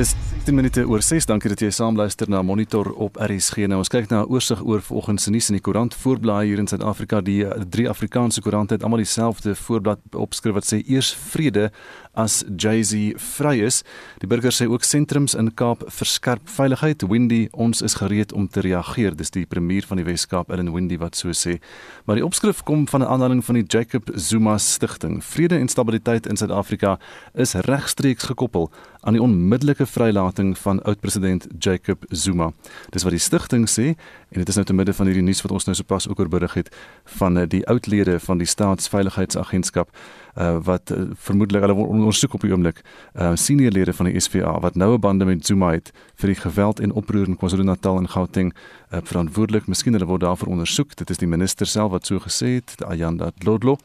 Dis 10 minute oor 6. Dankie dat jy saam luister na Monitor op RSG. Nou ons kyk na 'n oorsig oor vanoggend se nuus in die koerant voorblaai hier in Suid-Afrika. Die drie Afrikaanse koerante het almal dieselfde voorblad opskrif wat sê eers vrede as Jay-Z vry is. Die burger sê ook sentrums in Kaap verskerp veiligheid. Windy, ons is gereed om te reageer. Dis die premier van die Wes-Kaap, Ellen Windy wat so sê. Maar die opskrif kom van 'n aanhaling van die Jacob Zuma Stichting. Vrede en stabiliteit in Suid-Afrika is regstreeks gekoppel aan die onmiddellike vrylating van oud-president Jacob Zuma. Dis wat die stigting sê en dit is nou te midde van hierdie nuus wat ons nou sopas ook oor berig het van die oudlede van die staatsveiligheidsagentskap uh, wat uh, vermoedelik hulle ondersoek op die oomblik uh, senior lede van die SVA wat noue bande met Zuma het vir die geweld en oproer in KwaZulu-Natal en Gauteng uh, verantwoordelik. Miskien hulle word daarvoor ondersoek. Dit is die minister self wat so gesê het, Ayanda Dlodlo.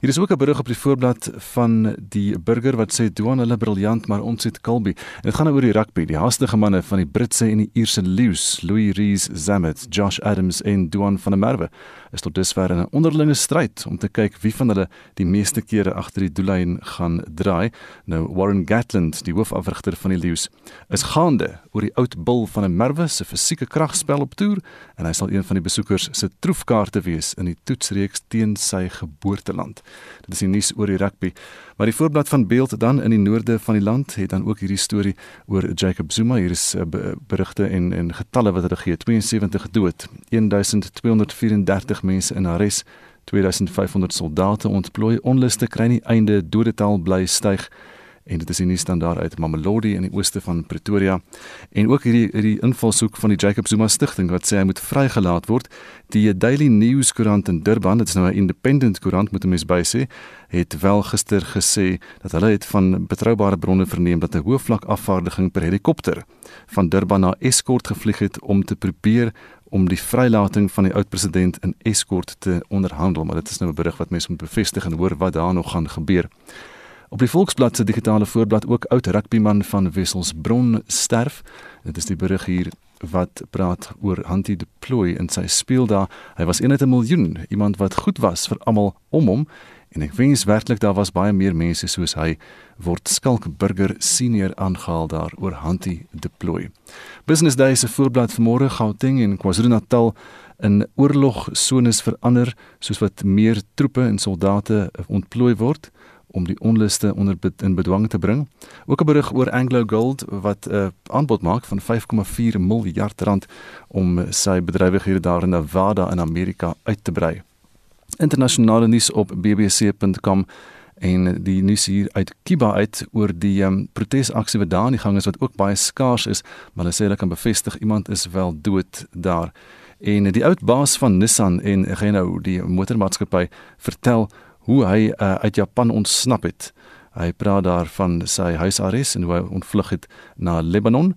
Hier is ook 'n berig op die voorblad van die burger wat sê Duan hulle briljant, maar ons het Kalbi. Dit gaan nou oor die rugby. Die haastige manne van die Britse en die Ierse leeu's, Louis Rees Zamet, Josh Adams en Duan van der Merwe is tot dusver in 'n onderlinge stryd om te kyk wie van hulle die meeste kere agter die doellyn gaan draai. Nou Warren Gatland, die hoofafrigter van die Lions, is gaande oor die oud bil van 'n Merwe se fisieke kragspel op toer en hy sal een van die besoekers se troefkaarte wees in die toetsreeks teen sy geboorteland. Dit is die nuus oor die rugby. Maar die voorblad van beeld dan in die noorde van die land het dan ook hierdie storie oor Jacob Zuma. Hier is uh, berigte en en getalle wat hulle gee. 72 dood, 1234 mense in arrest, 2500 soldate ontplooi. Onluste kry nie einde, dodetal bly styg en dit is nie standaard uit Mamelodi in die ooste van Pretoria. En ook hierdie hierdie invalshoek van die Jacob Zuma stigting wat sê hy moet vrygelaat word. Die Daily News koerant in Durban dit is nou 'n independent koerant moet 'n mens by sê het wel gister gesê dat hulle het van betroubare bronne verneem dat 'n hoëvlak afvaardiging per helikopter van Durban na Escort gevlieg het om te probeer om die vrylating van die oud-president in Escort te onderhandel. Maar dit is nou 'n berig wat mense moet bevestig en hoor wat daar nog gaan gebeur Op die Volksblad se digitale voorblad ook oud rugbyman van Wesselsbron sterf. Dit is die berig hier wat praat oor Hanti Deploy in sy speeldae. Hy was eenheid 'n miljoen, iemand wat goed was vir almal om hom en ek wens werklik daar was baie meer mense soos hy word Skalk Burger senior aangehaal daar oor Hanti Deploy. Business Day se voorblad vanmôre Gauteng en KwaZulu-Natal in oorlogsones verander soos wat meer troepe en soldate ontplooi word om die onluste onder in bedwang te bring. Ook 'n berig oor Anglo Gold wat 'n uh, aanbod maak van 5,4 miljard rand om sy bedrywighede daar in Nevada in Amerika uit te brei. Internasionale nuus op bbc.com en die nuus hier uit Kiba uit oor die um, protesaksie wat daar aan die gang is wat ook baie skaars is, maar hulle sê hulle kan bevestig iemand is wel dood daar. En die oud baas van Nissan en Renault, die motormaatskappy, vertel hoe hy uh, uit Japan ontsnap het. Hy praat daar van sy huisarrest en hoe hy ontvlug het na Libanon.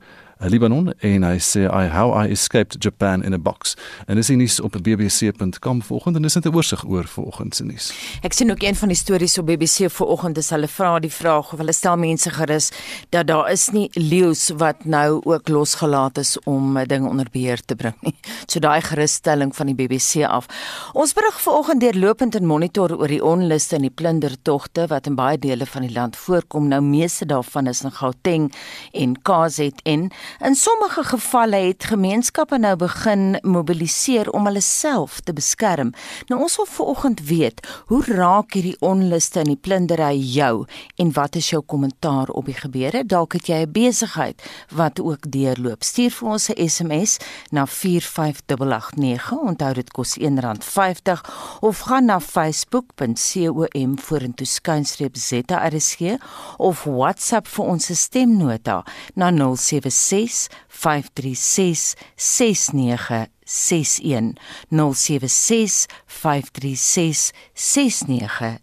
Libanon en hy sê I how I escaped Japan in a box. En dis nie op bbc.com vanoggend en dis net 'n oorsig oor vanoggend se nuus. Ek sien ook een van die stories op BBC vanoggend is hulle vra die vraag of hulle stel mense gerus dat daar is nie leeu's wat nou ook losgelaat is om dinge onder beheer te bring nie. So daai gerusstelling van die BBC af. Ons berig vanoggend deurlopend en monitor oor die onluste en die plundertogte wat in baie dele van die land voorkom. Nou meeste daarvan is in Gauteng en KZN. In sommige gevalle het gemeenskappe nou begin mobiliseer om hulle self te beskerm. Nou ons wil vanoggend weet, hoe raak hierdie onluste en die plundering jou en wat is jou kommentaar op die gebeure? Dalk het jy 'n besigheid wat ook deurloop. Stuur vir ons 'n SMS na 45889. Onthou dit kos R1.50 of gaan na facebook.com vorentoe skynstreep ZRSG of WhatsApp vir ons stemnota na 076 space 536 6961 076 536 6961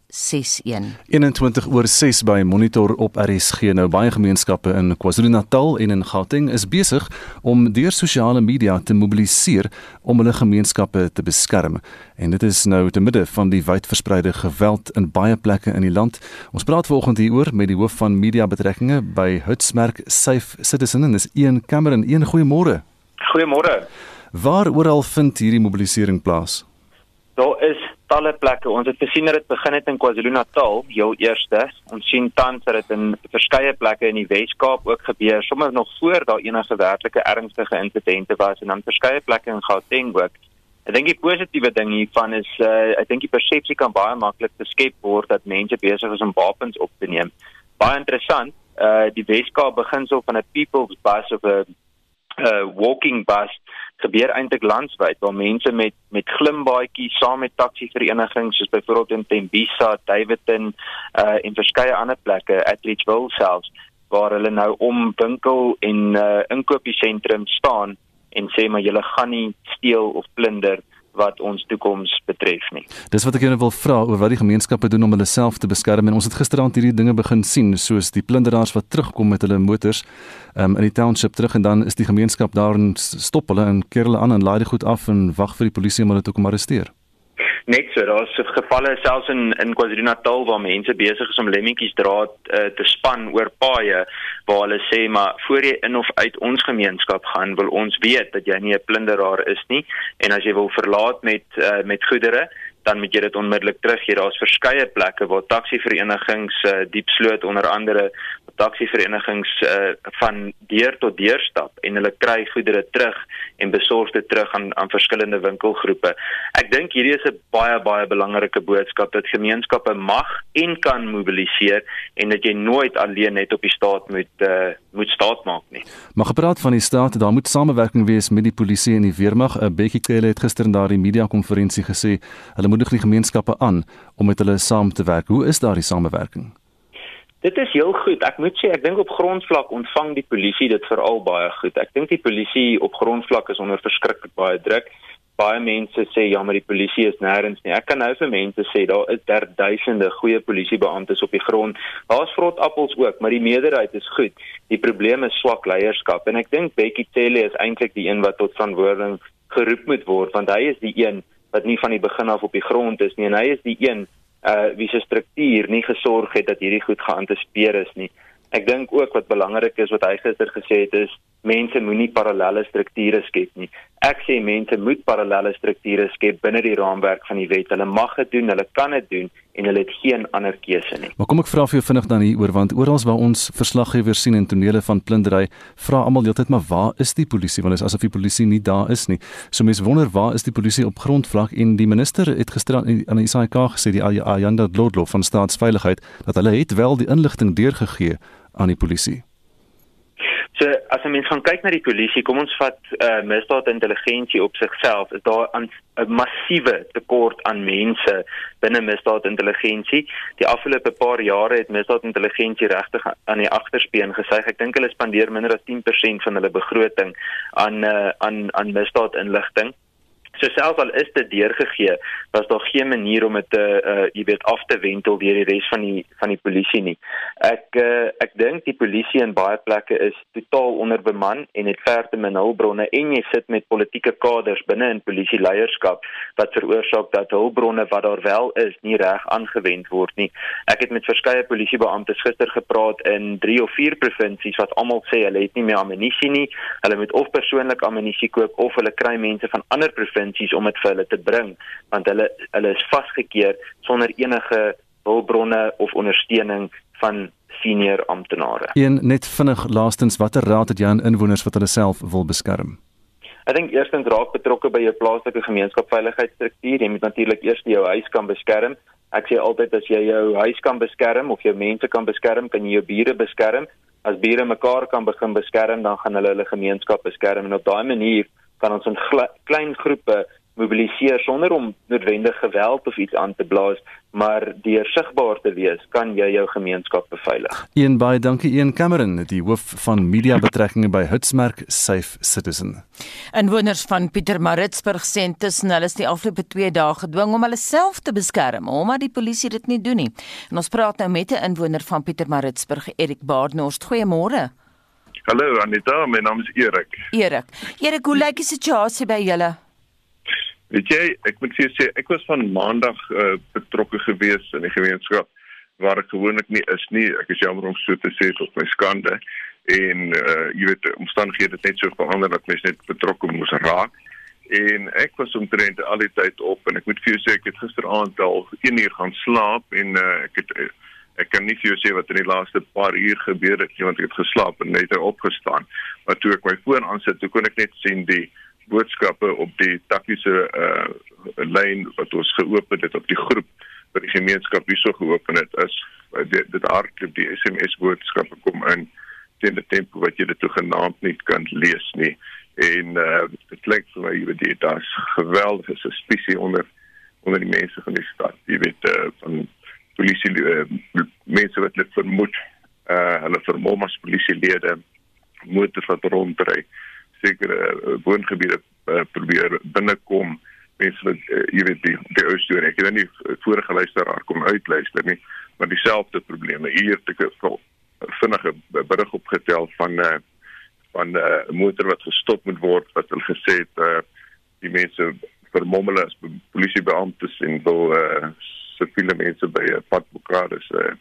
21 oor 6 by Monitor op RSG nou baie gemeenskappe in KwaZulu-Natal en in Gauteng is besig om deur sosiale media te mobiliseer om hulle gemeenskappe te beskerm. En dit is nou te midde van die wydverspreide geweld in baie plekke in die land. Ons praat vanoggend hieroor met die hoof van media betrekkinge by Hutsmerk Safe Citizen en dis Ian Cameron een goeiemôre goeiemôre Waar oral vind hierdie mobilisering plaas? Daar is talle plekke. Ons het gesien dat dit begin het in KwaZulu-Natal, heel eerste. Ons sien tans dat dit in verskeie plekke in die Wes-Kaap ook gebeur, sommer nog voor daar enige werklike ernstige insidente was en dan verskeie plekke in Gauteng ook. Ek dink die positiewe ding hiervan is uh ek dink die persepsie kan baie maklik geskep word dat mense besig is om wapens op te neem. Baie interessant. Uh die Wes-Kaap begin so van 'n people's bus of 'n uh walking bus gebeur eintlik landwyd waar mense met met glimbaadjies saam met taxi verenigings soos byvoorbeeld in Tembisa, Davidton uh en verskeie ander plekke at Richville selfs waar hulle nou om winkel en uh inkopiesentrum staan en sê maar julle gaan nie steel of plunder wat ons toekoms betref nie. Dis wat ek jou wil vra oor wat die gemeenskappe doen om hulle self te beskerm en ons het gisteraand hierdie dinge begin sien soos die plunderaars wat terugkom met hulle motors um, in die township terug en dan is die gemeenskap daar en stop hulle en keer hulle aan en laai dit goed af en wag vir die polisie om hulle te kom arresteer net so daar's gevalle selfs in in KwaZulu-Natal waar mense besig is om lemmetjies draad uh, te span oor paaie waar hulle sê maar voor jy in of uit ons gemeenskap gaan wil ons weet dat jy nie 'n plunderaar is nie. En as jy wil verlaat met uh, met goedere dan moet jy dit onmiddellik teruggee. Daar's verskeie plekke waar taxiverenigings uh, diepsloot onder andere taxiverenigings uh, van deur tot deur stap en hulle kry goedere terug en besorg dit terug aan aan verskillende winkelgroepe. Ek dink hierdie is 'n baie baie belangrike boodskap dat gemeenskappe mag en kan mobiliseer en dat jy nooit alleen net op die staat moet uh, moet staat maak nie. Maar gepraat van die staat, daar moet samewerking wees met die polisie en die weermag. 'n Bekkie Kele het gister in daardie media konferensie gesê, hulle moedig die gemeenskappe aan om met hulle saam te werk. Hoe is daardie samewerking? Dit is heel goed. Ek moet sê ek dink op grondvlak ontvang die polisie dit veral baie goed. Ek dink die polisie op grondvlak is onder verskriklik baie druk. Baie mense sê ja, maar die polisie is nêrens nie. Ek kan nou vir mense sê daar is daar duisende goeie polisiebeamptes op die grond. Daar's vrot appels ook, maar die meerderheid is goed. Die probleem is swak leierskap en ek dink Bekkie Cele is eintlik die een wat tot verantwoording geroep moet word want hy is die een wat nie van die begin af op die grond is nie en hy is die een uh wie se struktuur nie gesorg het dat hierdie goed geantisipeer is nie. Ek dink ook wat belangrik is wat hy gister gesê het is mense moenie parallelle strukture skep nie. Ek sê mense moet parallelle strukture skep binne die raamwerk van die wet. Hulle mag dit doen, hulle kan dit doen en hulle het geen ander keuse nie. Maar kom ek vra vir jou vinnig dan hieroor want oral waar ons verslaggewers sien en tonele van plundering, vra almal heeltyd maar waar is die polisie? Want dit is asof die polisie nie daar is nie. So mense wonder waar is die polisie op grondvlak en die minister het gister aan die ISAK gesê die Ayanda Dlodlo van staatsveiligheid dat hulle het wel die inligting deurgegee aan die polisie. So as 'n mens gaan kyk na die polisie, kom ons vat uh, misdaadintelligensie op sigself, is daar 'n massiewe tekort aan mense binne misdaadintelligensie. Die afgelope paar jare het misdaadintelligensie regtig aan die agterspeen gesuig. Ek dink hulle spandeer minder as 10% van hulle begroting aan uh, aan aan misdaadinligting. So selfs al is dit deurgegee, was daar geen manier om dit te uh jy weet af te wentel deur die res van die van die polisie nie. Ek uh ek dink die polisie in baie plekke is totaal onderbeman en het ver te min hulpbronne en jy sit met politieke kaders binne in polisie leierskap wat veroorsaak dat hulpbronne wat daar wel is nie reg aangewend word nie. Ek het met verskeie polisiebeamptes gister gepraat in 3 of 4 provinsies wat almal sê hulle het nie meer ammunisie nie. Hulle moet of persoonlik ammunisie koop of hulle kry mense van ander provinsies provinsies om dit vir hulle te bring want hulle hulle is vasgekeer sonder enige hulpbronne of ondersteuning van senior amptenare. Een net vinnig laastens watter raad het jy aan inwoners wat hulle self wil beskerm? Ek dink eerstens raak betrokke by jou plaaslike gemeenskapsveiligheidsstruktuur. Jy moet natuurlik eers jou huis kan beskerm. Ek sê altyd as jy jou huis kan beskerm of jou mense kan beskerm, kan jy jou bure beskerm. As bure mekaar kan begin beskerm, dan gaan hulle hulle gemeenskap beskerm en op daai manier kan ons in klein groepe mobiliseer sonder om noodwendig geweld of iets aan te blaas, maar deur sigbaar te wees, kan jy jou gemeenskap beveilig. Een baie dankie een Cameron, die hoof van media betrekkinge by Hitsmerk Safe Citizen. Inwoners van Pietermaritzburg sê tussen hulle is die afgelope 2 dae gedwing om hulle self te beskerm, omdat die polisie dit nie doen nie. En ons praat nou met 'n inwoner van Pietermaritzburg, Erik Baardnorst. Goeiemôre. Hallo Anita, my naam is Erik. Erik. Erik, hoe lyk die situasie by julle? Weet jy, ek moet vir jou sê ek was van maandag uh, betrokke gewees in die gemeenskap waar ek gewoonlik nie is nie. Ek is jammer om so te sê tot my skande en uh, jy weet omstandighede het net so verander dat mens net betrokke moes raak en ek was omtrent al die tyd op en ek moet vir jou sê ek het gisteraand al 1 uur gaan slaap en uh, ek het uh, ek kan nie vir jou sê wat in die laaste paar uur gebeur het nie want ek het geslaap en net opgestaan. Maar toe ek my foon aansit toe kon ek net sien die boodskappe op die taktiese uh, lyn wat ons geopen het op die groep wat die gemeenskap hierso geopen het is. Uh, dit dit hardloop die SMS boodskappe kom in teen die tempo wat jy dit toe genaamd nie kan lees nie. En uh, dit klink vir my jy weet daar's geweldige suspisie onder onder die mense van die stad. Jy weet uh, van polisie uh, mense wat hulle vermoed uh, hulle vermoed as polisielede motors wat rondry sekere uh, woongebiede uh, probeer binnekom mense wat uh, jy weet die die storie ek het nou nie vorige luisteraar kom uitluister nie maar dieselfde probleme hier het ek vinnige berig opgetel van 'n uh, van eh, 'n uh, motor wat gestop moet word wat hulle gesê het uh, die mense vermommel as polisiebeamptes en wil uh, siviele mense by 'n pad mekaar is uh,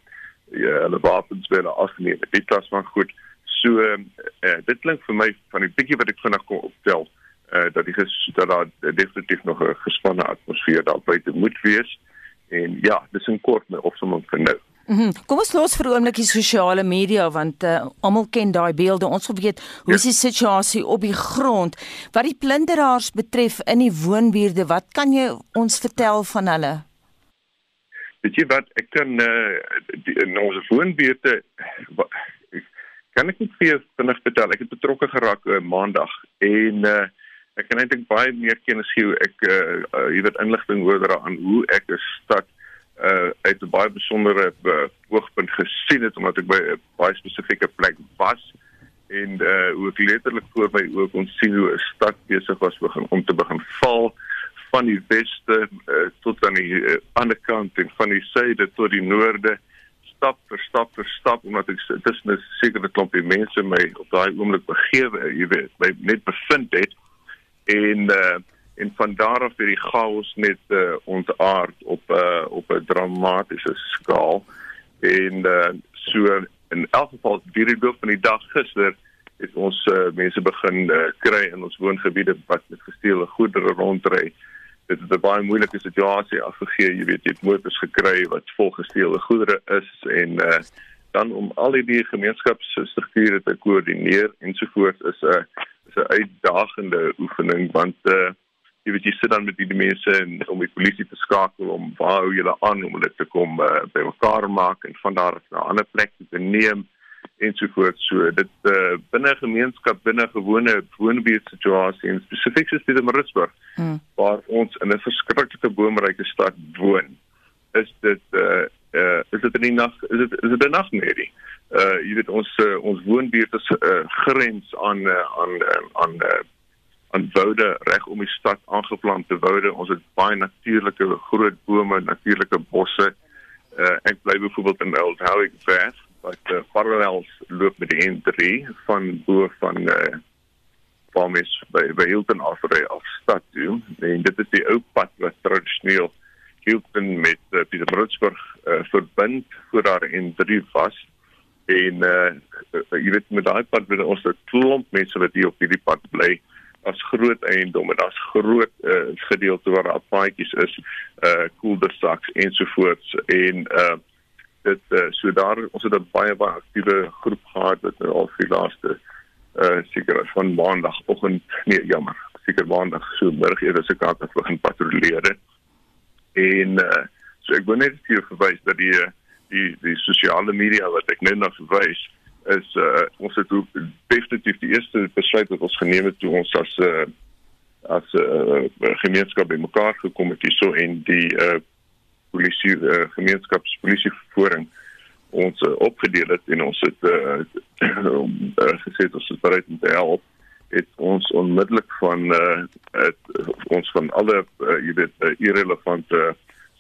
ja hulle wapens wil afneem dit klas van goed so uh, dit klink vir my van die bietjie wat ek vinnig kon optel uh, dat die dat daar definitief nog 'n gespanne atmosfeer daar buite moet wees en ja dis 'n kort my opsomming vir nou Mm -hmm. Kom ons los vir 'n oomblik die sosiale media want uh, almal ken daai beelde. Ons wil weet hoe is die situasie op die grond? Wat die plunderaars betref in die woonbuurte, wat kan jy ons vertel van hulle? Weet jy wat ek kan uh, die, in ons woonbuurte kan ek net vir jou vinnig vertel. Ek het betrokke geraak uh, maandag en uh, ek kan eintlik baie meer kennis gee ek uh, uh, jy weet inligting oor daaraan hoe ek 'n stad uh uit 'n baie besondere uh, oogpunt gesien het omdat ek by 'n baie spesifieke plek was en uh hoe ek letterlik voor my oë kon sien hoe 'n stad besig was begin om te begin val van die weste uh, tot aan die uh, ander kant en van die suide tot die noorde stap vir stap vir stap omdat ek tussen 'n sekere klompie mense my op daai oomblik begewe jy weet my net bevind het. En uh en van daar af het die chaos net uh, ontaard op 'n uh, op 'n dramatiese skaal. En uh, so in elk geval die rede van die dag gister het ons uh, mense begin uh, kry in ons woongebiede wat met gesteelde goedere rondry dit het 'n baie moeilike situasie afgegee. Jy weet jy het motors gekry wat vol gesteelde goedere is en uh, dan om al die gemeenskapsstrukture te koördineer ensovoorts is 'n is 'n uitdagende oefening want uh, jy weet jy sit dan met die mense en om die polisie te skakel om waar hou julle aan om hulle te kom uh, by mekaar maak en van daar na 'n ander plek te neem ensovoorts so dit uh, binne gemeenskap binne gewone woonbuurt situasie en spesifiek is dit in Maritzburg hmm. waar ons in 'n verskriklike boomryke stad woon is dit uh, uh, is dit in die nag is dit is dit 'n nagmerrie uh jy weet ons uh, ons woonbuurt is uh, grens aan uh, aan uh, aan uh, aan woude reg om die stad aangeplante woude. Ons het baie natuurlike groot bome, natuurlike bosse. Uh, ek bly byvoorbeeld in Old Howick West wat uh, parallels loop met die N3 van bo van uh, Farmis by by Hilton afry af stad toe. En dit is die ou pad wat tradisioneel Hilton met uh, Pietermaritzburg uh, verbind voor daar N3 was. En uh, jy weet met daai pad binne ons 'n klomp mense wat hier op hierdie pad bly as groot eiendom en daar's groot uh, gedeelte waar daar paadjies is, uh koeldersaks ensovoorts en uh dit uh, so daar ons het 'n baie baie aktiewe groep gehad wat nou al vir laaste uh seker van maandagooggend nee jammer seker maandag so middag eers se kant af begin patrolleer. En uh so ek wil net vir verwys dat die die die sosiale media wat ek net nou verwys is uh, ons het ook definitief die eerste besluit wat ons geneem het toe ons as uh, as 'n uh, gemeenskap bymekaar gekom het hierso en die uh, polisie uh, gemeenskapspolisie vooring ons uh, opgedeel het en ons het uh, uh, gesê ons is bereid om te help het ons onmiddellik van uh, het, ons van alle uh, jy weet uh, irrelevante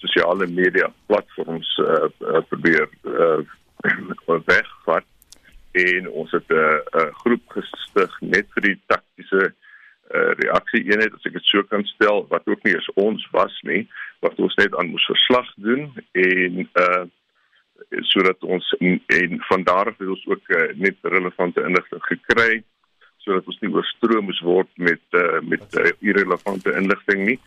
sosiale media platforms uh, uh, probeer uh, wegvat en ons het 'n uh, uh, groep gestig net vir die taktiese uh, reaksie eenheid as ek dit so kan stel wat ook nie eens ons was nie wat ons net aan moes verslag doen en uh sodat ons en, en van daar af het ons ook uh, net relevante inligting gekry sodat ons nie oorstroom moes word met uh, met uh, irrelevante inligting nie.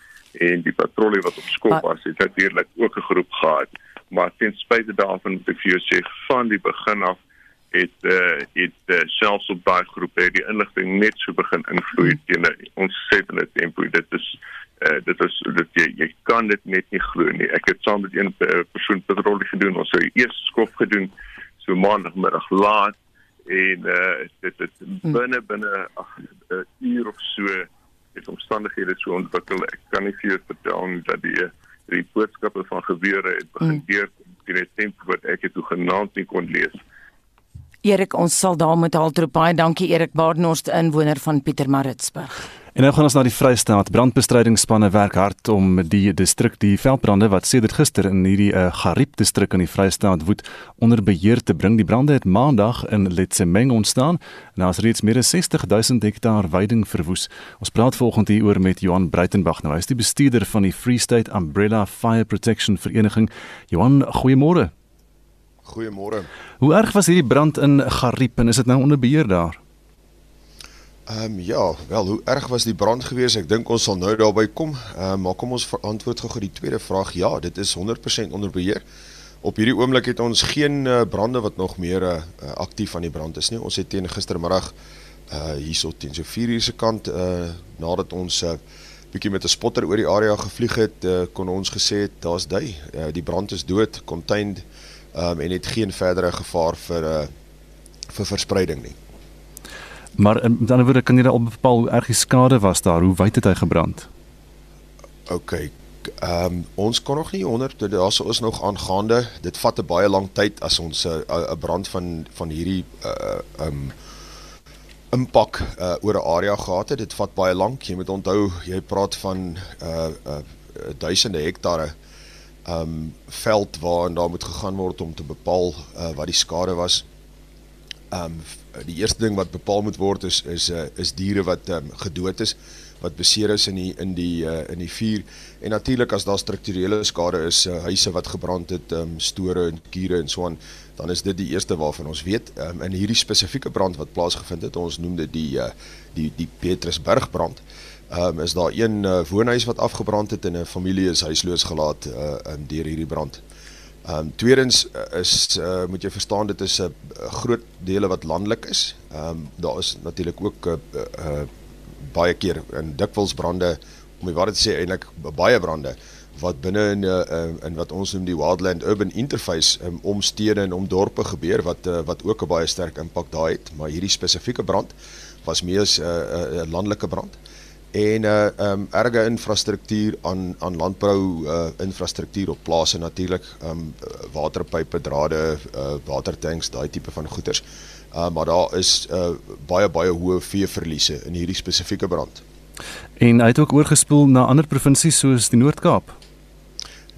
En die patrollie wat op skop was het natuurlik ook 'n groep gehad. Maar ten spyte daarvan moet ek vir jou sê van die begin af het uh, het uh, selfs op daai groep het die inligting net so begin invloei teen ons settele tempo. Dit is uh, dit is dit jy, jy kan dit net nie glo nie. Ek het saam met een persoon patrollie gedoen. Ons het eers skop gedoen so maandagmiddag laat. En uh, dit het hmm. binne binne 'n uur of so het omstandighede so ontwikkel. Ek kan nie vir jou vertel dat die die boodskappe van geweure het begin hmm. deur teen die tempo wat ek het hoegenaamd nie kon lees Erik, ons sal daar met haltroep baie dankie Erik Baardenhorst inwoner van Pietermaritzburg. En nou gaan ons na die Vrystaat. Brandbestrydingsspanne werk hard om die distrik die veldbrande wat sedert gister in hierdie uh, Gariep distrik in die Vrystaat woed onder beheer te bring. Die brande het maandag in Letsemeng ontstaan en daar is reeds meer as 60 000 hektaar weiding verwoes. Ons praat volgende hieroor met Johan Breitenberg. Nou hy is die bestuurder van die Free State Umbrella Fire Protection Vereniging. Johan, goeiemôre. Goeiemôre. Hoe erg was hierdie brand in Gariep en is dit nou onder beheer daar? Ehm um, ja, wel hoe erg was die brand geweest? Ek dink ons sal nou daarby kom. Ehm um, maar kom ons antwoord gou-gou die tweede vraag. Ja, dit is 100% onder beheer. Op hierdie oomblik het ons geen uh, brande wat nog meer uh, aktief aan die brand is nie. Ons het teen gistermiddag uh hierso teen so 4 uur se kant uh nadat ons 'n uh, bietjie met 'n spotter oor die area gevlieg het, uh, kon ons gesê het daar's dui. Uh, die brand is dood, contained um, en het geen verdere gevaar vir uh, vir verspreiding nie. Maar in ander woorde kan jy al bepaal hoe erg die skade was daar, hoe wyd het hy gebrand? OK. Ehm um, ons kon nog nie 100 daar sou is nog aangaande. Dit vat 'n baie lang tyd as ons 'n uh, 'n brand van van hierdie uh um impak uh, oor 'n area gehad het. Dit vat baie lank. Jy moet onthou, jy praat van uh uh duisende hektare um veld waarin daar moet gegaan word om te bepaal uh, wat die skade was. Um die eerste ding wat bepaal moet word is is uh, is diere wat um, gedood is, wat beseer is in die in die uh, in die vuur en natuurlik as daar strukturele skade is, uh, huise wat gebrand het, um store en kiere en so aan, dan is dit die eerste waarvan ons weet. Um in hierdie spesifieke brand wat plaasgevind het, ons noem dit die uh, die die Petrusberg brand. Um, is daar een uh, woonhuis wat afgebrand het en 'n familie is huisloos gelaat uh um, deur hierdie brand. Ehm um, tweedens uh, is uh, moet jy verstaan dit is 'n uh, groot dele wat landelik is. Ehm um, daar is natuurlik ook 'n uh, uh, baie keer in dikwels brande om die waarheid te sê eintlik baie brande wat binne in uh, in wat ons noem die wildland urban interface um, om stede en om dorpe gebeur wat uh, wat ook 'n baie sterk impak daai het maar hierdie spesifieke brand was meer 'n uh, uh, landelike brand en 'n uh, um erge infrastruktuur aan aan landbou uh, infrastruktuur op plase natuurlik um waterpype drade uh, watertanks daai tipe van goederes. Uh, maar daar is uh, baie baie hoë veeverliese in hierdie spesifieke brand. En hy het ook oorgespoel na ander provinsies soos die Noord-Kaap.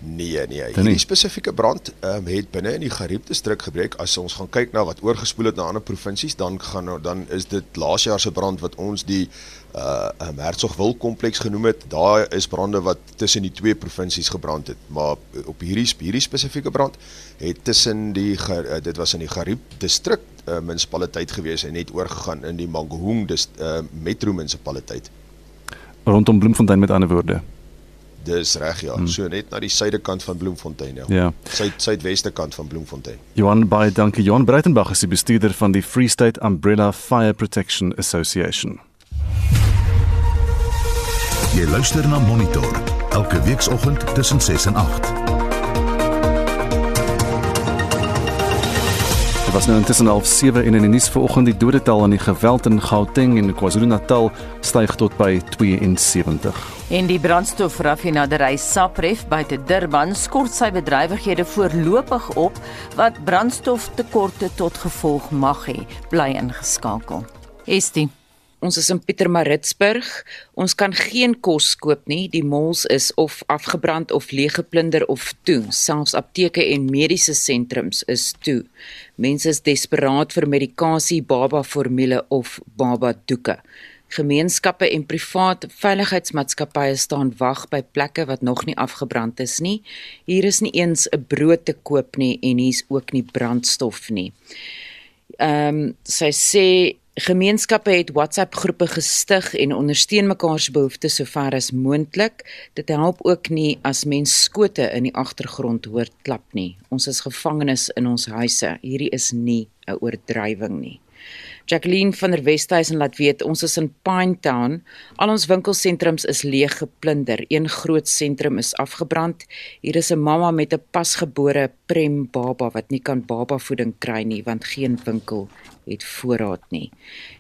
Nee nee, hierdie spesifieke brand um, het binne in die Gariep distrik gebreek. As ons gaan kyk na wat oorgespoel het na ander provinsies, dan gaan dan is dit laas jaar se brand wat ons die uh um, Hertsgwil kompleks genoem het. Daar is brande wat tussen die twee provinsies gebrand het, maar op hierdie hierdie spesifieke brand het tussen die uh, dit was in die Gariep distrik uh, munisipaliteit gewees en net oorgegaan in die Mangaung dis uh, metro munisipaliteit. Rondom Bloemfontein met ander woorde. Dis reg ja, hmm. so net na die suidekant van Bloemfontein ja. Ja. Suid suidweste kant van Bloemfontein. Johan baie dankie. Johan Breitenberg is die bestuurder van die Free State Umbrella Fire Protection Association. Jy luister na Monitor elke weekoggend tussen 6 en 8. Dit was nou intussen half 7 en in die nuus vanoggend die dodetal aan die geweld in Gauteng en KwaZulu-Natal styg tot by 72. En die brandstofraffinaderry Sapref by te Durban skort sy bedrywighede voorlopig op wat brandstoftekorte tot gevolg mag hê. Bly ingeskakel. Estie Ons is in Pietermaritzburg. Ons kan geen kos koop nie. Die malls is of afgebrand of leeggeplunder of toe. Selfs apteke en mediese sentrums is toe. Mense is desperaat vir medikasie, baba formule of baba doeke. Gemeenskappe en private veiligheidsmaatskappye staan wag by plekke wat nog nie afgebrand is nie. Hier is nie eens 'n brood te koop nie en hier's ook nie brandstof nie. Ehm um, sy sê Gemeenskappe het WhatsApp-groepe gestig en ondersteun mekaar se behoeftes sover as moontlik. Dit help ook nie as mens skote in die agtergrond hoor klap nie. Ons is gevangenes in ons huise. Hierdie is nie 'n oordrywing nie. Jacqueline van der Westhuizen laat weet ons is in Pinetown. Al ons winkelsentrums is leeg geplunder. Een groot sentrum is afgebrand. Hier is 'n mamma met 'n pasgebore prem baba wat nie kan babavoeding kry nie want geen winkel het voorraad nie.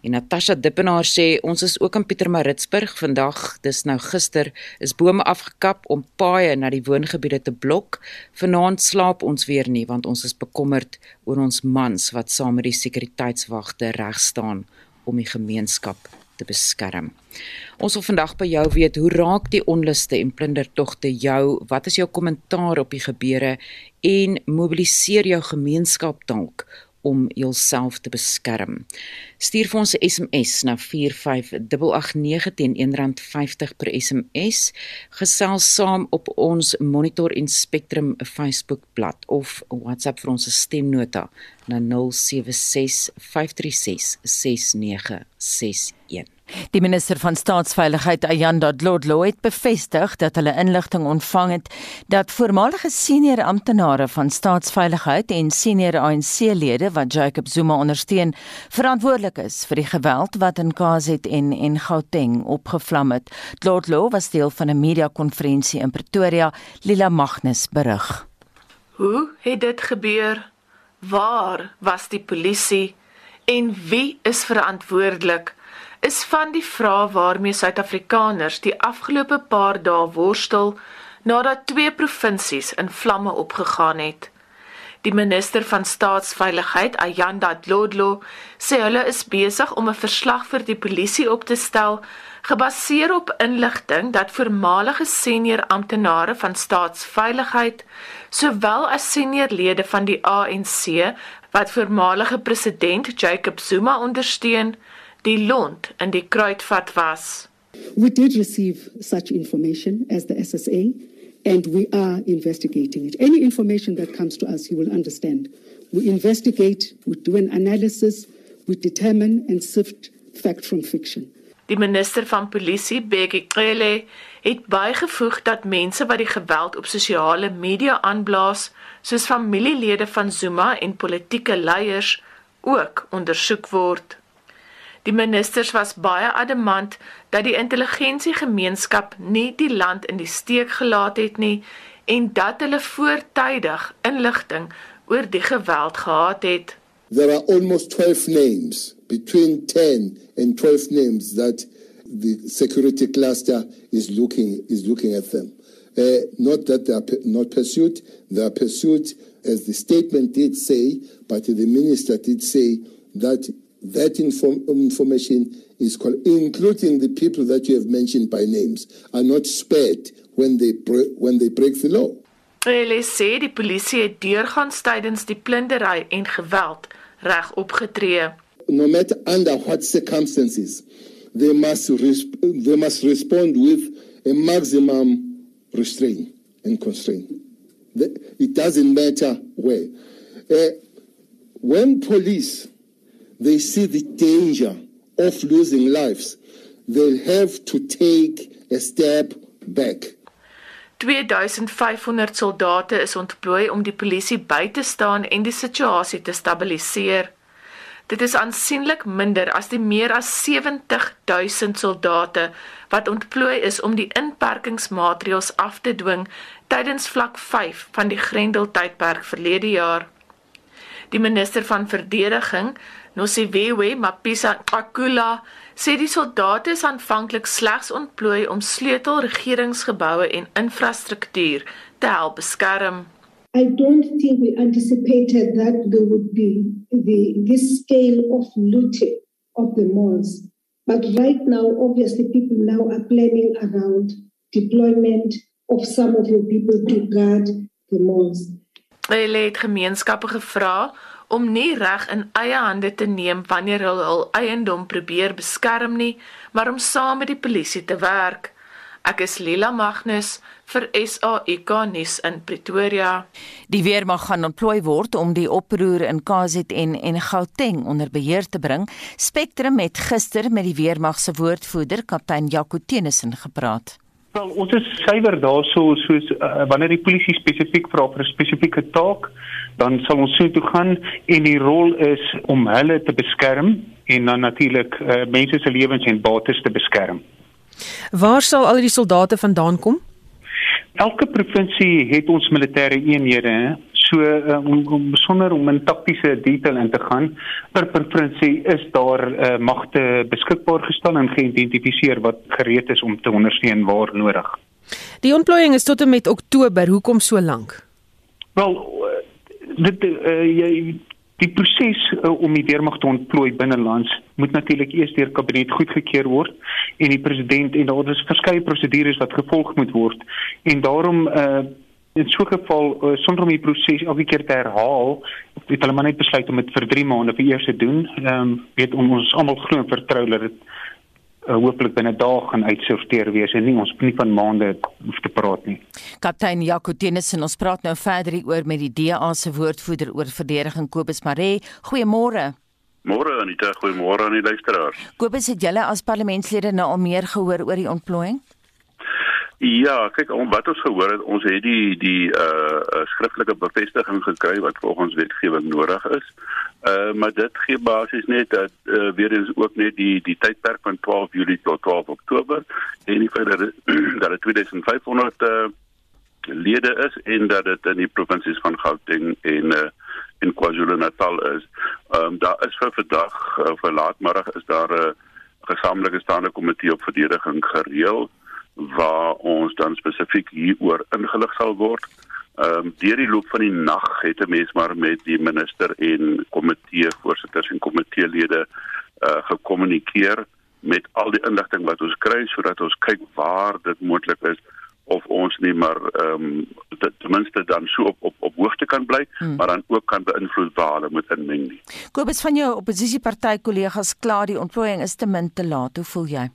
En Natasha Dippenaar sê ons is ook in Pietermaritzburg vandag, dis nou gister, is bome afgekap om paaie na die woongebiede te blok. Vanaand slaap ons weer nie want ons is bekommerd oor ons mans wat saam met die sekuriteitswagte reg staan om die gemeenskap te beskerm. Ons wil vandag by jou weet hoe raak die onluste en plundertogte jou? Wat is jou kommentaar op die gebeure en mobiliseer jou gemeenskap dalk om jouself te beskerm. Stuur vir ons 'n SMS na 45889 teen R1.50 per SMS. Gesels saam op ons Monitor en Spectrum Facebook bladsy of WhatsApp vir ons stemnota na 076 536 6961. Die minister van Staatsveiligheid Ayanda Dlodlo het bevestig dat hulle inligting ontvang het dat voormalige senior amptenare van Staatsveiligheid en senior ANC-lede wat Jacob Zuma ondersteun, verantwoordelik is vir die geweld wat in KZN en Gauteng opgevlam het. Dlodlo was deel van 'n media-konferensie in Pretoria, Lila Magnus berig. Hoe het dit gebeur? Waar was die polisie? En wie is verantwoordelik? Is van die vrae waarmee Suid-Afrikaners die afgelope paar dae worstel nadat twee provinsies in vlamme opgegaan het. Die minister van staatsveiligheid, Ayanda Dlodlo, sê hulle is besig om 'n verslag vir die polisie op te stel gebaseer op inligting dat voormalige senior amptenare van staatsveiligheid sowel as senior lede van die ANC wat voormalige president Jacob Zuma ondersteun, die lont in die kruitvat was. We did receive such information as the SSA and we are investigating it. Any information that comes to us, you will understand. We investigate, we do an analysis, we determine and sift fact from fiction. Die minister van polisie, Bekkie Cele, het bygevoeg dat mense wat die geweld op sosiale media aanblaas, soos familielede van Zuma en politieke leiers, ook ondersoek word. Die ministers was baie adamant dat die intelligensiegemeenskap nie die land in die steek gelaat het nie en dat hulle voortydig inligting oor die geweld gehad het. There are almost 12 names between 10 and 12 names that the security cluster is looking is looking at them. Uh, not that they are not pursued, they are pursued as the statement did say, but the minister did say that that inform information is called, including the people that you have mentioned by names, are not spared when they when they break the law. Hulle sê die polisie het deurgangs tydens die plundering en geweld reg opgetree. No matter under what circumstances, they must they must respond with a maximum restraint and constraint. It doesn't matter where. Uh, when police they see the danger of losing lives, they'll have to take a step back. 2500 soldate is ontplooi om die polisie by te staan en die situasie te stabiliseer. Dit is aansienlik minder as die meer as 70000 soldate wat ontplooi is om die inperkingsmaatreëls af te dwing tydens vlak 5 van die Grendeltydperk verlede jaar. Die minister van verdediging, Nosiviwe Mapisa Akula sê die soldate is aanvanklik slegs ontplooi om sleutel regeringsgeboue en infrastruktuur te help beskerm. I don't think we anticipated that there would be the this scale of looting of the malls. But right now, obviously, people now are planning around deployment of some of your people to guard the malls. Hulle het gemeenskappe gevra om nie reg in eie hande te neem wanneer hulle hul eiendom probeer beskerm nie, maar om saam met die polisie te werk. Ek is Lila Magnus vir SAIK nuus in Pretoria. Die weermag gaan ontplooi word om die oproer in KZN en Gauteng onder beheer te bring. Spectrum het gister met die weermag se woordvoerder, kaptein Jaco Tenison, gepraat. Wel, ons is suiwer daarso soos uh, wanneer die polisie spesifiek vra vir 'n spesifieke taak, dan sal ons so toe gaan en die rol is om hulle te beskerm en dan natuurlik uh, mense se lewens en bates te beskerm. Waar sal al die soldate vandaan kom? Elke provinsie het ons militêre eenhede? So uh, om, om besonder om in taktiese detail in te gaan. Per provinsie is daar uh, magte beskikbaar gestel en geïdentifiseer wat gereed is om te ondersteun waar nodig. Die ontplooiing is tot en met Oktober. Hoekom so lank? Wel, dit uh, jy Die proses uh, om die weermag te ontplooi binnelands moet natuurlik eers deur kabinet goedgekeur word en die president en daar is verskeie prosedures wat gevolg moet word en daarom uh, in so 'n geval uh, sonder om die proses elke keer te herhaal het hulle maar net besluit om dit vir 3 maande vir eers te doen. Ehm um, weet om ons almal glo en vertrou dat dit uh, hopelik binne dae gaan uitsorteer wees en nie ons nie van maande hoef te praat nie. Kaptein Jaco Tennyson, ons praat nou verder oor met die DA se woordvoerder oor verdediging Kobus Maree. Goeiemôre. Môre Anita, goeiemôre aan die luisteraars. Kobus, het julle as parlementslede nou al meer gehoor oor die ontplooiing? Ja, kyk, wat ons gehoor het, ons het die die uh skriftelike bevestiging gekry wat volgens wetgewing nodig is. Uh maar dit gee basies net dat uh, weer eens ook net die die tydperk van 12 Julie tot 12 Oktober en die feit dat dat dit 2500 uh lede is en dat dit in die provinsies van Gauteng en uh in KwaZulu-Natal is. Ehm um, daar is vir vandag uh, vir laatmiddag is daar 'n uh, gesamentlike staande komitee op verdediging gereël waar ons dan spesifiek hieroor ingelig sal word. Ehm um, deur die loop van die nag het 'n mens maar met die minister en komitee voorsitters en komiteelede uh gekommunikeer met al die inligting wat ons kry sodat ons kyk waar dit moontlik is of ons nie maar ehm um, ten minste dan so op op op hoogte kan bly, hmm. maar dan ook kan beïnvloed waar hulle moet inmeng nie. Kobus van jou oppositieparty kollegas klaar die ontplooiing is te min te laat. Hoe voel jy?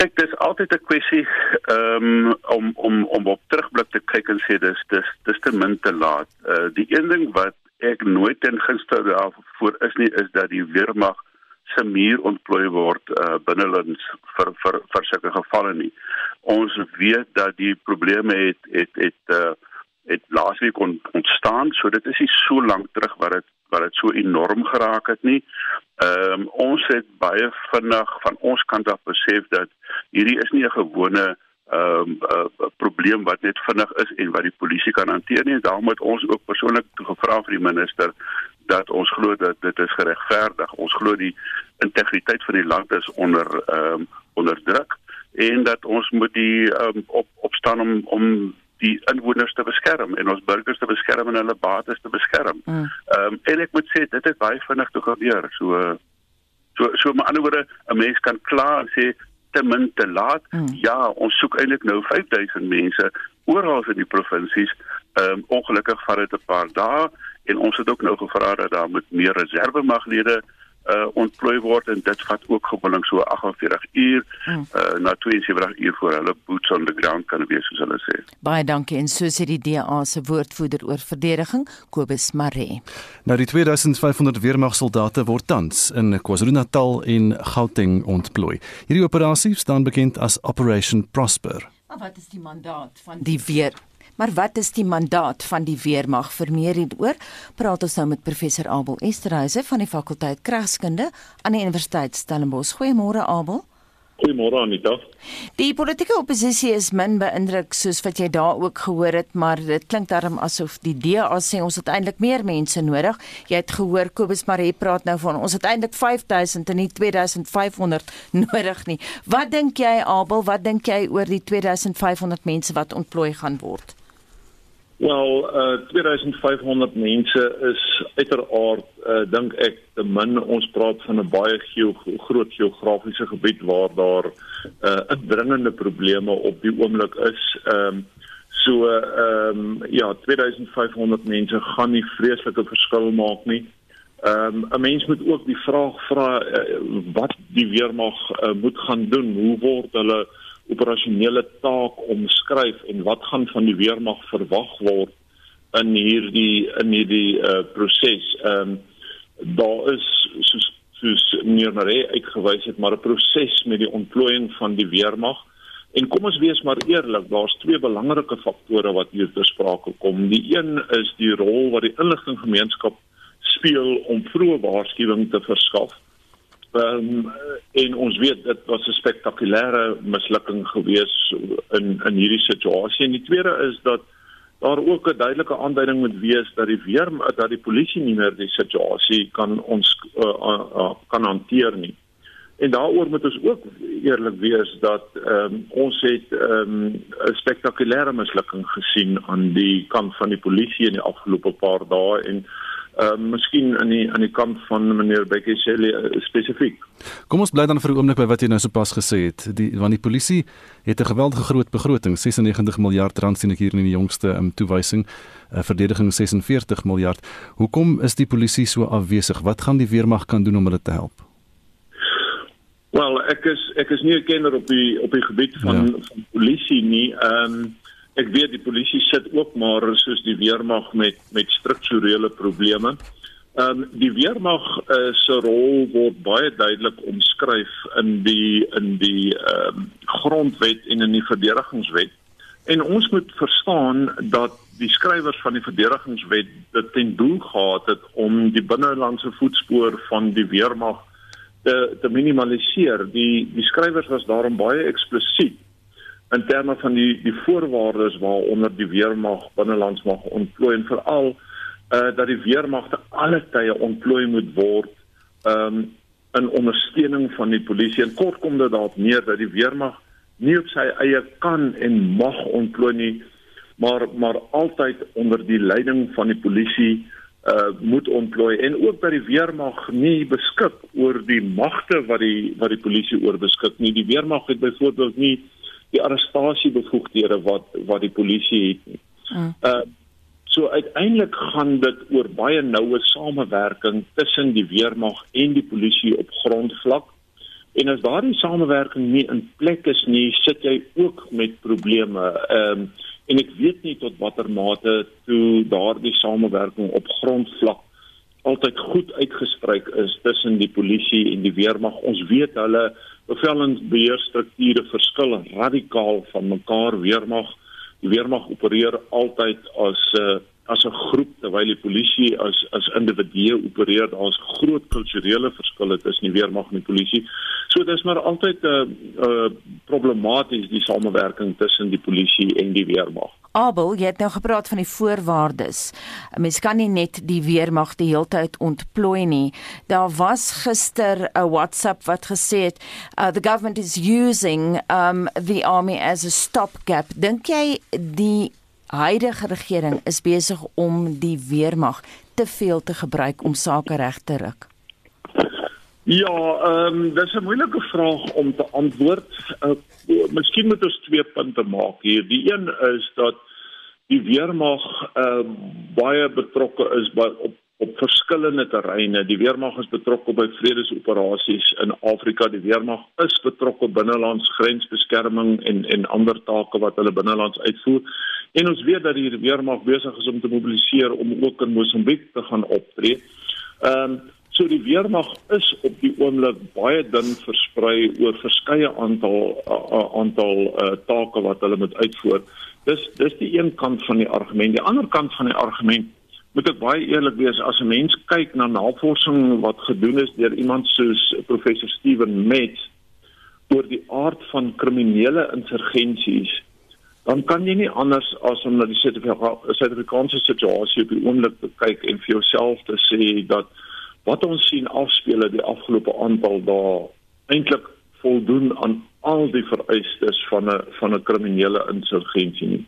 Kyk dis altyd 'n kwessie um, om om om op terugblik te kyk en sê dis dis dis te min te laat. Uh die een ding wat ek nooit ten gunste daarvoor is nie is dat die weermag se muur ontplooi word uh binnelands vir vir vir sulke gevalle nie. Ons weet dat die probleme het het het uh het laasweek ontstaan, so dit is nie so lank terug wat dit wat dit so enorm geraak het nie. Ehm um, ons het baie vinnig van ons kant af besef dat hierdie is nie 'n gewone ehm um, uh, probleem wat net vinnig is en wat die polisie kan hanteer nie. Daarom het ons ook persoonlik gevra vir die minister dat ons glo dat dit is geregverdig. Ons glo die integriteit van die land is onder ehm um, onder druk en dat ons moet die um, op opstaan om om die inwoners te beskerm en ons burgers te beskerm en hulle bates te beskerm. Mm. Ehm mm. um, en ek moet sê dit het baie vinnig toe gebeur. So so so met ander woorde 'n mens kan klaar sê te min te laat. Mm. Ja, ons soek eintlik nou 5000 mense oral in die provinsies. Ehm um, ongelukkig vat dit 'n paar dae en ons het ook nou gevra dat daar met meer reserve maglede uh ontplooi word en dit vat ook gewoonlik so 48 uur hmm. uh na 72 uur voor hulle boots on the ground kan wees soos hulle sê. Baie dankie en so sê die DA se woordvoerder oor verdediging Kobus Maree. Nou die 2500 weermagsoldate word tans in KwaZulu-Natal en Gauteng ontplooi. Hierdie operasie staan bekend as Operation Prosper. Maar wat is die mandaat van die weer Maar wat is die mandaat van die weermag vir meer hieroor? Praat ons nou met professor Abel Esterhuise van die fakulteit Kragskunde aan die Universiteit Stellenbosch. Goeiemôre Abel. Goeiemôre Anita. Die politieke oppositie is min beïndruk soos wat jy daar ook gehoor het, maar dit klink darm asof die DA sê ons het eintlik meer mense nodig. Jy het gehoor Kobus Maree praat nou van ons het eintlik 5000 en nie 2500 nodig nie. Wat dink jy Abel? Wat dink jy oor die 2500 mense wat ontplooi gaan word? Wel, uh 2500 mense is uiteraard uh dink ek te min. Ons praat van 'n baie geo groot geografiese gebied waar daar uh indringende probleme op die oomblik is. Ehm um, so ehm um, ja, 2500 mense gaan nie vreeslike verskil maak nie. Ehm um, 'n mens moet ook die vraag vra uh, wat die weermag uh, moet gaan doen. Hoe word hulle operasionele taak omskryf en wat gaan van die weermag verwag word in hierdie in hierdie uh, proses. Ehm um, daar is soos soos meneer Maree uitgewys het maar 'n proses met die ontplooiing van die weermag. En kom ons wees maar eerlik, daar's twee belangrike faktore wat hier ter sprake kom. Die een is die rol wat die inligtinggemeenskap speel om vroeë waarskuwing te verskaf. Ehm um, en ons weet dit was 'n spektakulêre mislukking gewees in in hierdie situasie. En die tweede is dat daar ook 'n duidelike aanduiding moet wees dat die weer dat die polisie nie meer die situasie kan ons uh, uh, uh, kan hanteer nie. En daaroor moet ons ook eerlik wees dat ehm um, ons het ehm um, 'n spektakulêre mislukking gesien aan die kant van die polisie in die afgelope paar dae en ehm uh, miskien aan die aan die kant van meneer Bekkeselli uh, spesifiek. Kom ons bly dan vir 'n oomblik by wat jy nou sopas gesê het. Die want die polisie het 'n geweldige groot begroting, 96 miljard rand sien ek hier in die jongste um, toewysing, uh, verdediging 46 miljard. Hoekom is die polisie so afwesig? Wat gaan die weermag kan doen om hulle te help? Wel, ek is ek is nie 'n kenner op die op die gebied van ja. van polisie nie. Ehm um, ek weet die polisie sit ook maar soos die weermag met met strukturele probleme. Ehm um, die weermag uh, se rol word baie duidelik omskryf in die in die ehm um, grondwet en in die verdedigingswet. En ons moet verstaan dat die skrywers van die verdedigingswet dit ten doel gehad het om die binnelandse voetspoor van die weermag te te minimaliseer. Die die skrywers was daarom baie eksplisiet in terme van die die voorwaardes waaronder die weermag binnelands mag ontplooi en veral uh dat die weermag te alle tye ontplooi moet word um in ondersteuning van die polisie. En kort kom dit daarop neer dat die weermag nie op sy eie kan en mag ontplooi nie maar maar altyd onder die leiding van die polisie uh moet ontplooi. En ook dat die weermag nie beskik oor die magte wat die wat die polisie oor beskik nie. Die weermag het byvoorbeeld nie die arrestasiebevoegdhede wat wat die polisie het. Mm. Uh so uiteindelik gaan dit oor baie noue samewerking tussen die weermag en die polisie op grondvlak. En as daardie samewerking nie in plek is nie, sit jy ook met probleme. Ehm um, en ek weet nie tot watter mate toe daardie samewerking op grondvlak altyd goed uitgespreek is tussen die polisie en die weermag. Ons weet hulle bevelingsbeheerstrukture verskil radikaal van mekaar. Weermag, die weermag opereer altyd as 'n uh, as 'n groep terwyl die polisie as as individue opereer. Daar's groot kulturele verskille tussen die weermag en die polisie. So dis maar altyd 'n uh, uh, problematies die samewerking tussen die polisie en die weermag. Abel, jy het nou gepraat van die voorwaardes. 'n Mens kan nie net die weermag die hele tyd ontplooi nie. Daar was gister 'n WhatsApp wat gesê het, uh, "The government is using um the army as a stopgap." Dink jy die huidige regering is besig om die weermag te veel te gebruik om sake reg te ruk? Ja, ehm um, dis 'n moeilike vraag om te antwoord. Uh, miskien moet ons twee punte maak hier. Die een is dat die weermag uh, baie betrokke is by op op verskillende terreine. Die weermag is betrokke by vredesoperasies in Afrika. Die weermag is betrokke binnelands grensbeskerming en en ander take wat hulle binnelands uitvoer. En ons weet dat die weermag besig is om te mobiliseer om ook in Mosambiek te gaan optree. Ehm um, so die weermag is op die oomblik baie dun versprei oor verskeie aantal uh, aantal uh, take wat hulle moet uitvoer. Dis dis die een kant van die argument. Die ander kant van die argument moet ek baie eerlik wees as 'n mens kyk na navorsing wat gedoen is deur iemand soos professor Steven Metz oor die aard van kriminele insurgensies dan kan jy nie anders as om na die Suid-Afrikaanse situasie op die oomblik te kyk en vir jouself te sê dat wat ons sien afspeel die afgelope aantal dae eintlik voldoen aan al die vereistes van 'n van 'n kriminele insurgensie nie.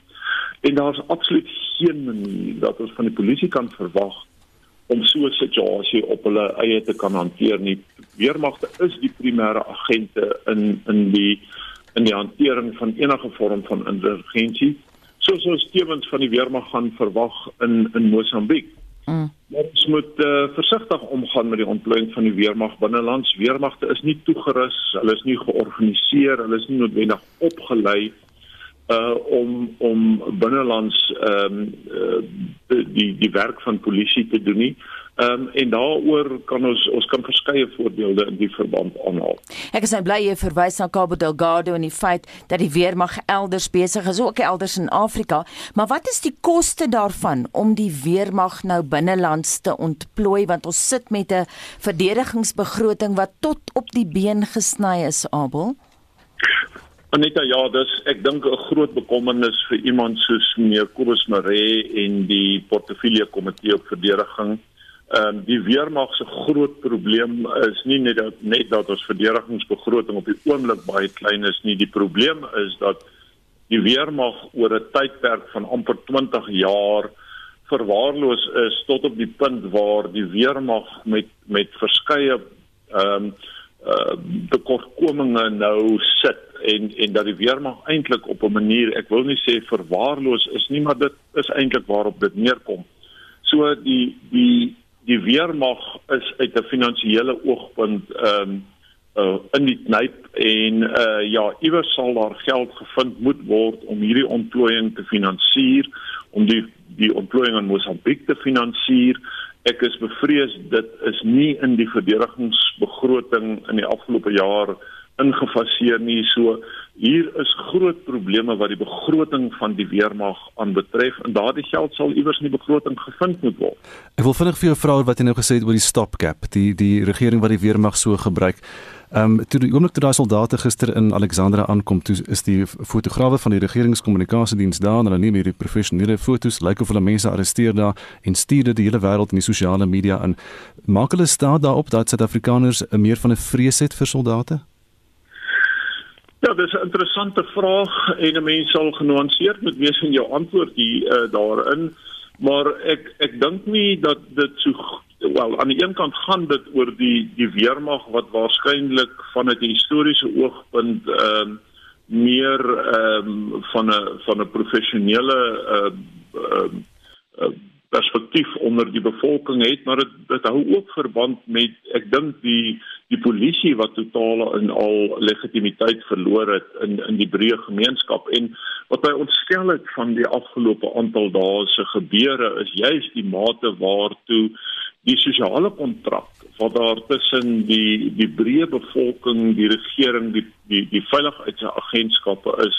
En daar's absoluut geen manier dat ons van die polisie kan verwag om so 'n situasie op hulle eie te kan hanteer nie. Weermagte is die primêre agente in in die in die hantering van enige vorm van insurgensie soos ons stewens van die weermag gaan verwag in in Mosambiek. Mm. Ons moet uh, versigtig omgaan met die ontplooiing van die weermag binnelands. Weermagte is nie toegerus, hulle is nie georganiseer, hulle is nie noodwendig opgelei uh om om binnelands ehm um, uh, die die werk van polisie te doen nie. Ehm um, en daaroor kan ons ons kan verskeie voorbeelde in die verband aanhaal. Ek is nou bly jy verwys na Cabo Delgado en die feit dat die weermag elders besig is, ook elders in Afrika, maar wat is die koste daarvan om die weermag nou binnelands te ontplooi want ons sit met 'n verdedigingsbegroting wat tot op die been gesny is, Abel? Anita, ja, dis ek dink 'n groot bekommernis vir iemand soos meneer Kobus Maree en die portefeulje komitee op verdediging. Ehm um, die weermag se groot probleem is nie net dat net dat ons verdedigingsbegroting op die oomblik baie klein is nie. Die probleem is dat die weermag oor 'n tydperk van amper 20 jaar verwaarloos is tot op die punt waar die weermag met met verskeie ehm um, uh tekortkominge nou sit en en dat die weermag eintlik op 'n manier ek wil nie sê verwaarloos is nie maar dit is eintlik waarop dit neerkom. So die die die weermag is uit 'n finansiële oogpunt ehm um, uh in die knyp en uh ja iewers sal daar geld gevind moet word om hierdie ontplooiing te finansier om die die ontplooiing in Mosambiek te finansier. Ek is bevrees dit is nie in die verdedigingsbegroting in die afgelope jaar ingefaseer nie so hier is groot probleme wat die begroting van die weermag aanbetref en daardie geld sal iewers in die begroting gevind moet word ek wil vinnig vir jou vra wat jy nou gesê het oor die stopgap die die regering wat die weermag so gebruik Ehm um, toe die oomblik toe daai soldate gister in Alexandra aankom, toe is die fotograwe van die regeringskommunikasiediens daar en hulle neem hierdie professionele fotos, lyk of hulle mense arresteer daar en stuur dit die hele wêreld in die sosiale media in. Maak hulle staan daarop dat Suid-Afrikaners meer van 'n vrees het vir soldate? Ja, dis 'n interessante vraag en 'n mens sal genuanceerd moet wees in jou antwoord hier uh, daarin, maar ek ek dink nie dat dit so wel aan die een kant gaan dit oor die die weermag wat waarskynlik vanuit 'n historiese oogpunt ehm uh, meer ehm um, van 'n van 'n professionele ehm uh, uh, perspektief onder die bevolking het. Maar dit dit hou ook verband met ek dink die die polisie wat totaal en al legitimiteit verloor het in in die breë gemeenskap. En wat my ontstel het van die afgelope aantal dae se gebeure is juis die mate waartoe die sosiale kontrak wat daar tussen die die breë bevolking, die regering, die die die veiligheidsagentskappe is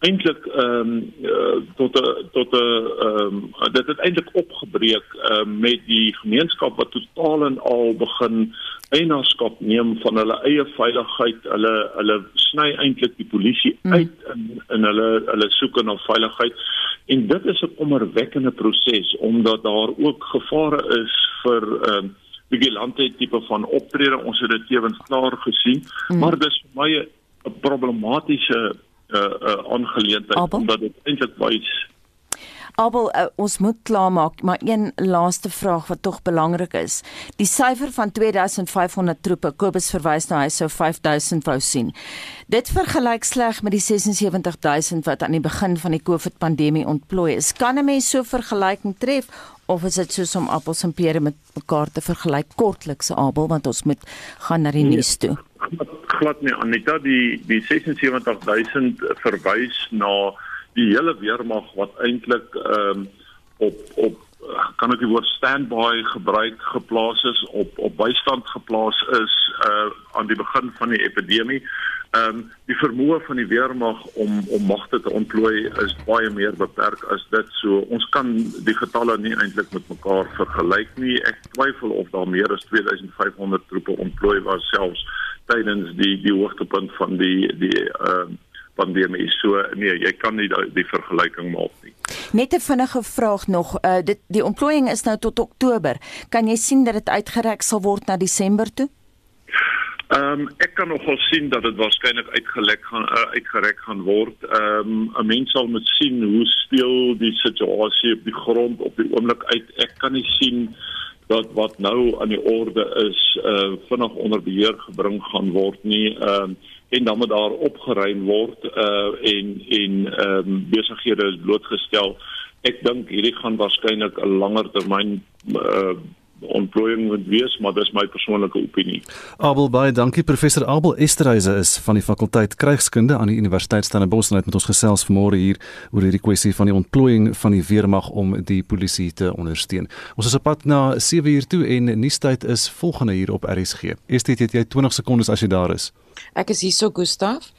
eintlik ehm um, uh, tot 'n tot 'n ehm um, dit het eintlik opgebreek uh, met die gemeenskap wat totaal en al begin eienaarskap neem van hulle eie veiligheid. Hulle hulle sny eintlik die polisie mm. uit in in hulle hulle soeke na veiligheid. En dit is 'n kommerwekkende proses omdat daar ook gevare is vir ehm uh, vigilante tipe van optrede. Ons het dit tevens klaar gesien, mm. maar dis vir my 'n problematiese uh, uh, aangeleentheid omdat dit eintlik wys Abel, uh, ons moet klaarmaak, maar een laaste vraag wat tog belangrik is. Die syfer van 2500 troepe, Kobus verwys na hy sou 5000 wou sien. Dit vergelyk sleg met die 76000 wat aan die begin van die COVID-pandemie ontplooi is. Kan 'n mens so vergelyking tref of is dit soos om appels en pere met mekaar te vergelyk kortliks Abel want ons moet gaan na die nee, nuus toe. Glad nie Anita die die 76000 verwys na die hele weermag wat eintlik ehm um, op op kan ek die woord standby gebruik geplaas is op op bystand geplaas is uh aan die begin van die epidemie. Ehm um, die vermoë van die weermag om om magte te ontplooi is baie meer beperk as dit. So ons kan die getalle nie eintlik met mekaar vergelyk nie. Ek twyfel of daar meer as 2500 troepe ontplooi was selfs tydens die die hoogtepunt van die die ehm uh, pandemie. So nee, jy kan nie die, die vergelyking maak nie. Net 'n vinnige vraag nog. Uh dit die ontplooiing is nou tot Oktober. Kan jy sien dat dit uitgereik sal word na Desember toe? Ehm um, ek kan nogal sien dat dit waarskynlik uitgelek gaan uh, uitgereik gaan word. Ehm um, 'n mens sal moet sien hoe speel die situasie op die grond op die oomblik uit. Ek kan nie sien dat wat nou aan die orde is uh vinnig onder beheer gebring gaan word nie. Ehm uh, en dan moet daar opgeruim word uh en en ehm um, besighede blootgestel ek dink hierdie gaan waarskynlik 'n langer termyn uh ontplooiing moet wees, maar dis my persoonlike opinie. Abel baie dankie professor Abel Esterhuise is van die fakulteit krygskunde aan die Universiteit Stellenbosch en het met ons gesels vanmôre hier oor hierdie kwessie van die ontplooiing van die weermag om die polisie te ondersteun. Ons is op pad na 7 uur toe en nuustyd is volgende hier op RSG. Eers dit jy 20 sekondes as jy daar is. Ek is hierso Gustaf.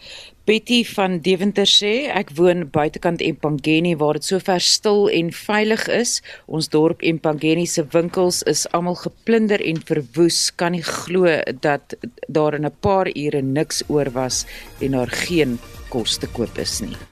Betty van Deventer sê ek woon buitekant Empangeni waar dit sover stil en veilig is. Ons dorp Empangeni se winkels is almal geplunder en verwoes. Kan nie glo dat daar in 'n paar ure niks oor was en daar geen kos te koop is nie.